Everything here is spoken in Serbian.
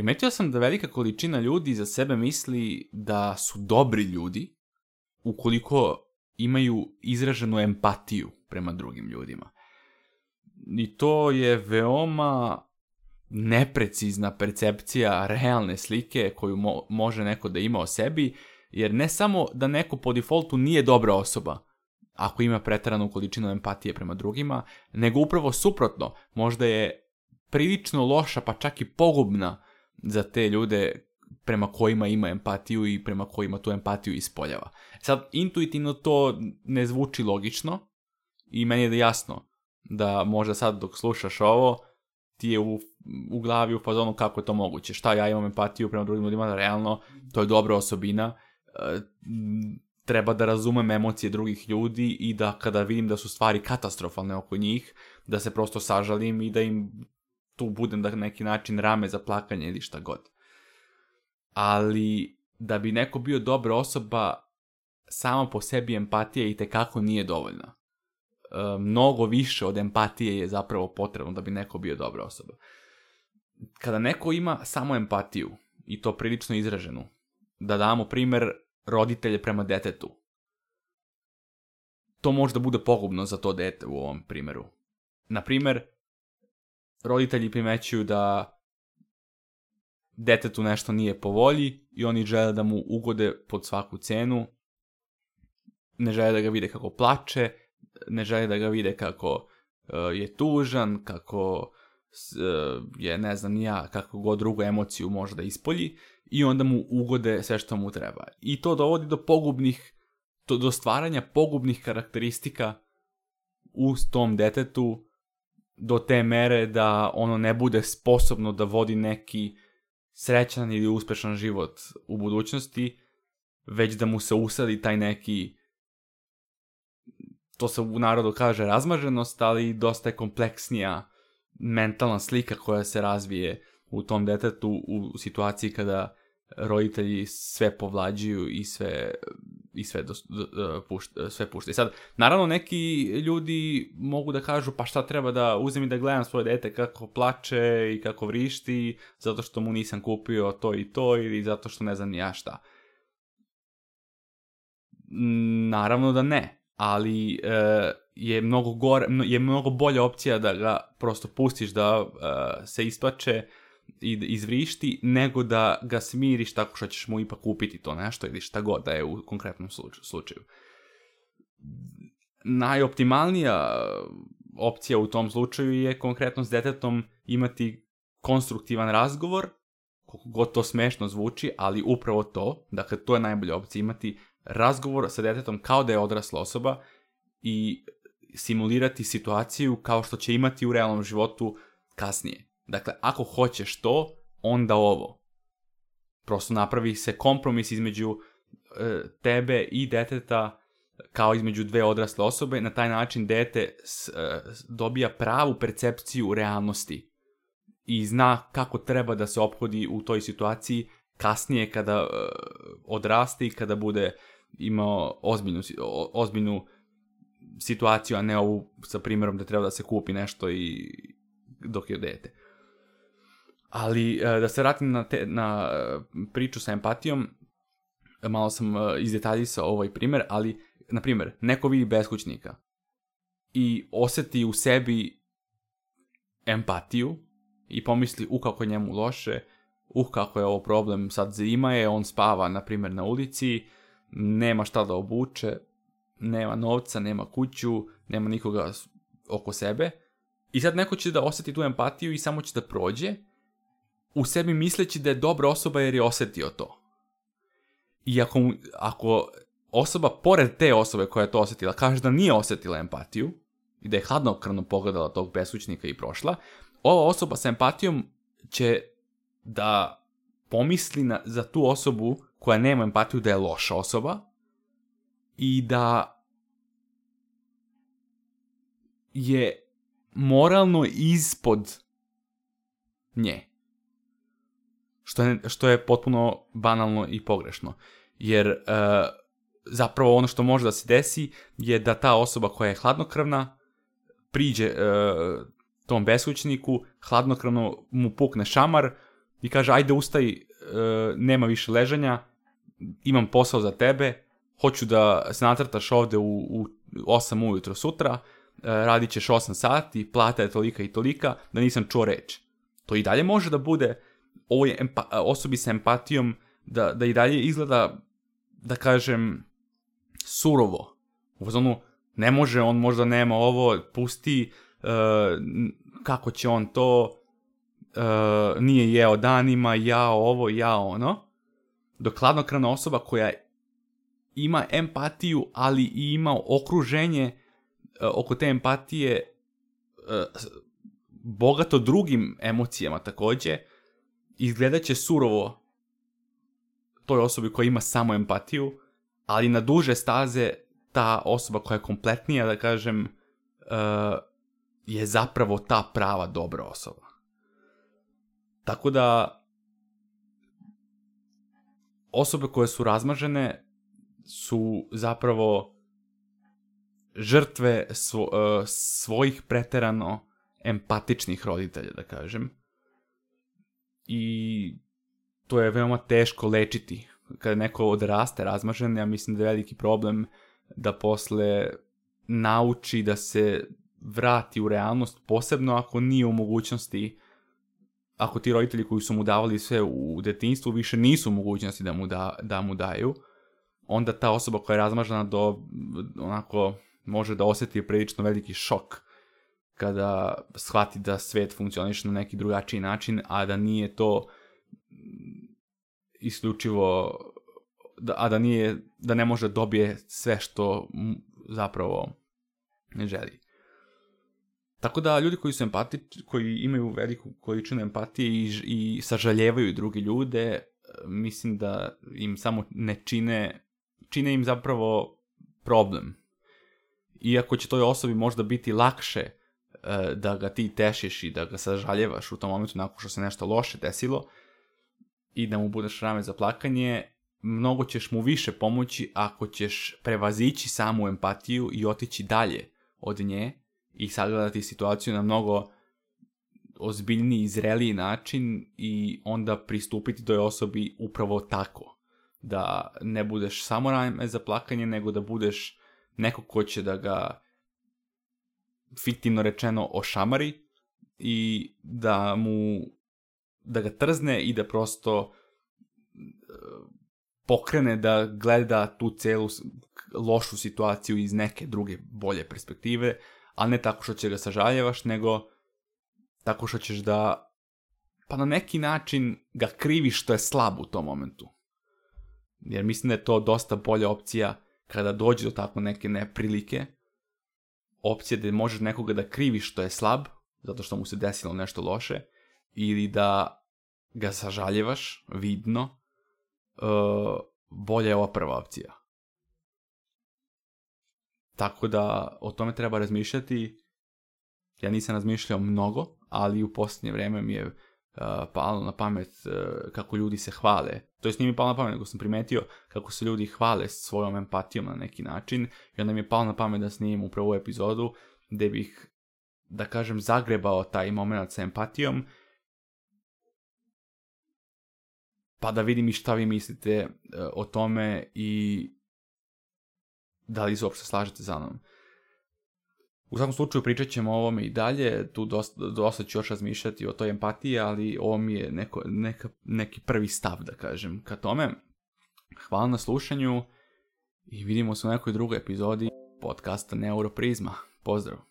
Primetio sam da velika količina ljudi za sebe misli da su dobri ljudi ukoliko imaju izraženu empatiju prema drugim ljudima. I to je veoma neprecizna percepcija realne slike koju mo može neko da ima o sebi, jer ne samo da neko po defaultu nije dobra osoba, ako ima pretaranu količinu empatije prema drugima, nego upravo suprotno, možda je prilično loša pa čak i pogubna za te ljude prema kojima ima empatiju i prema kojima tu empatiju ispoljava. Sad, intuitivno to ne zvuči logično i meni je jasno da možda sad dok slušaš ovo, ti je u, u glavi u fazonu kako je to moguće. Šta ja imam empatiju prema drugim ljudima, da realno to je dobra osobina, e, treba da razumem emocije drugih ljudi i da kada vidim da su stvari katastrofalne oko njih, da se prosto sažalim i da im tu budem da neki način rame za plakanje ili šta god. Ali da bi neko bio dobra osoba, sama po sebi empatija i tekako nije dovoljna. E, mnogo više od empatije je zapravo potrebno da bi neko bio dobra osoba. Kada neko ima samo empatiju, i to prilično izraženu, da damo primer roditelje prema detetu, to može da bude pogubno za to dete u ovom primjeru. Naprimer, roditelji primećuju da detetu nešto nije po volji i oni žele da mu ugode pod svaku cenu, ne žele da ga vide kako plače, ne žele da ga vide kako uh, je tužan, kako uh, je, ne znam ja, kako god drugu emociju može da ispolji i onda mu ugode sve što mu treba. I to dovodi do pogubnih, do stvaranja pogubnih karakteristika u tom detetu do te mere da ono ne bude sposobno da vodi neki srećan ili uspešan život u budućnosti, već da mu se usadi taj neki to se u narodu kaže razmaženost, ali dosta je kompleksnija mentalna slika koja se razvije u tom detetu u situaciji kada roditelji sve povlađuju i sve i sve, do, do, pušta, sve pušta. I sad, naravno, neki ljudi mogu da kažu, pa šta treba da uzem i da gledam svoje dete kako plače i kako vrišti, zato što mu nisam kupio to i to ili zato što ne znam ja šta. Naravno da ne, ali e, je mnogo gore, je mnogo bolja opcija da ga prosto pustiš da e, se isplače, i izvrišti, nego da ga smiriš tako što ćeš mu ipak kupiti to nešto ili šta god da je u konkretnom slučaju. Najoptimalnija opcija u tom slučaju je konkretno s detetom imati konstruktivan razgovor, koliko god to smešno zvuči, ali upravo to, dakle to je najbolja opcija, imati razgovor sa detetom kao da je odrasla osoba i simulirati situaciju kao što će imati u realnom životu kasnije. Dakle, ako hoćeš to, onda ovo. Prosto napravi se kompromis između e, tebe i deteta kao između dve odrasle osobe. Na taj način dete s, e, dobija pravu percepciju realnosti i zna kako treba da se ophodi u toj situaciji kasnije kada e, odraste i kada bude imao ozbiljnu, o, ozbiljnu situaciju, a ne ovu sa primjerom da treba da se kupi nešto i dok je dete. Ali e, da se vratim na, te, na e, priču sa empatijom, malo sam e, izdetaljisao ovaj primer, ali, na primer, neko vidi beskućnika i oseti u sebi empatiju i pomisli u uh, kako je njemu loše, uh kako je ovo problem, sad zima je, on spava, na primer, na ulici, nema šta da obuče, nema novca, nema kuću, nema nikoga oko sebe. I sad neko će da oseti tu empatiju i samo će da prođe u sebi misleći da je dobra osoba jer je osetio to. I ako, ako osoba pored te osobe koja je to osetila kaže da nije osetila empatiju i da je hladnokrvno pogledala tog beskućnika i prošla, ova osoba sa empatijom će da pomisli na, za tu osobu koja nema empatiju da je loša osoba i da je moralno ispod nje što je, što je potpuno banalno i pogrešno. Jer e, zapravo ono što može da se desi je da ta osoba koja je hladnokrvna priđe e, tom beskućniku, hladnokrvno mu pukne šamar i kaže ajde ustaj, e, nema više ležanja, imam posao za tebe, hoću da se natrtaš ovde u, u 8 ujutro sutra, e, radit ćeš 8 sati, plata je tolika i tolika, da nisam čuo reč. To i dalje može da bude ovoj empa, osobi sa empatijom da, da i dalje izgleda, da kažem, surovo. U fazonu, ne može, on možda nema ovo, pusti, uh, kako će on to, uh, nije jeo danima, ja ovo, ja ono. Dok hladnokrana osoba koja ima empatiju, ali i ima okruženje uh, oko te empatije bogato drugim emocijama takođe, izgledat će surovo toj osobi koja ima samo empatiju, ali na duže staze ta osoba koja je kompletnija, da kažem, uh, je zapravo ta prava dobra osoba. Tako da osobe koje su razmažene su zapravo žrtve svo, uh, svojih preterano empatičnih roditelja, da kažem i to je veoma teško lečiti. Kada neko odraste razmažen, ja mislim da je veliki problem da posle nauči da se vrati u realnost, posebno ako nije u mogućnosti, ako ti roditelji koji su mu davali sve u detinstvu više nisu u mogućnosti da mu, da, da mu daju, onda ta osoba koja je razmažena do, onako, može da osjeti prilično veliki šok kada shvati da svet funkcioniše na neki drugačiji način, a da nije to isključivo, da, a da nije, da ne može da dobije sve što zapravo ne želi. Tako da ljudi koji su empati, koji imaju veliku količinu empatije i, i sažaljevaju druge ljude, e, mislim da im samo ne čine, čine im zapravo problem. Iako će toj osobi možda biti lakše E, da ga ti tešiš i da ga sažaljevaš u tom momentu nakon što se nešto loše desilo i da mu budeš rame za plakanje, mnogo ćeš mu više pomoći ako ćeš prevazići samu empatiju i otići dalje od nje i sagledati situaciju na mnogo ozbiljniji i zreliji način i onda pristupiti toj osobi upravo tako. Da ne budeš samo rame za plakanje, nego da budeš neko ko će da ga fiktivno rečeno ošamari i da mu da ga trzne i da prosto e, pokrene da gleda tu celu lošu situaciju iz neke druge bolje perspektive, ali ne tako što će ga sažaljevaš, nego tako što ćeš da pa na neki način ga kriviš što je slab u tom momentu. Jer mislim da je to dosta bolja opcija kada dođe do tako neke neprilike, opcija da možeš nekoga da kriviš što je slab, zato što mu se desilo nešto loše, ili da ga sažaljevaš, vidno, e, bolja je ova prva opcija. Tako da o tome treba razmišljati. Ja nisam razmišljao mnogo, ali u posljednje vreme mi je uh, palo na pamet e, kako ljudi se hvale. To jest nije mi palo na pamet, nego sam primetio kako se ljudi hvale s svojom empatijom na neki način i onda mi je palo na pamet da snimim upravo ovu epizodu gde bih, da kažem, zagrebao taj moment sa empatijom pa da vidim i šta vi mislite e, o tome i da li se uopšte slažete za mnom. U svakom slučaju pričat ćemo o ovome i dalje, tu dosta, dosta ću još razmišljati o toj empatiji, ali ovo mi je neko, neka, neki prvi stav, da kažem, ka tome. Hvala na slušanju i vidimo se u nekoj drugoj epizodi podcasta Neuroprizma. Pozdrav!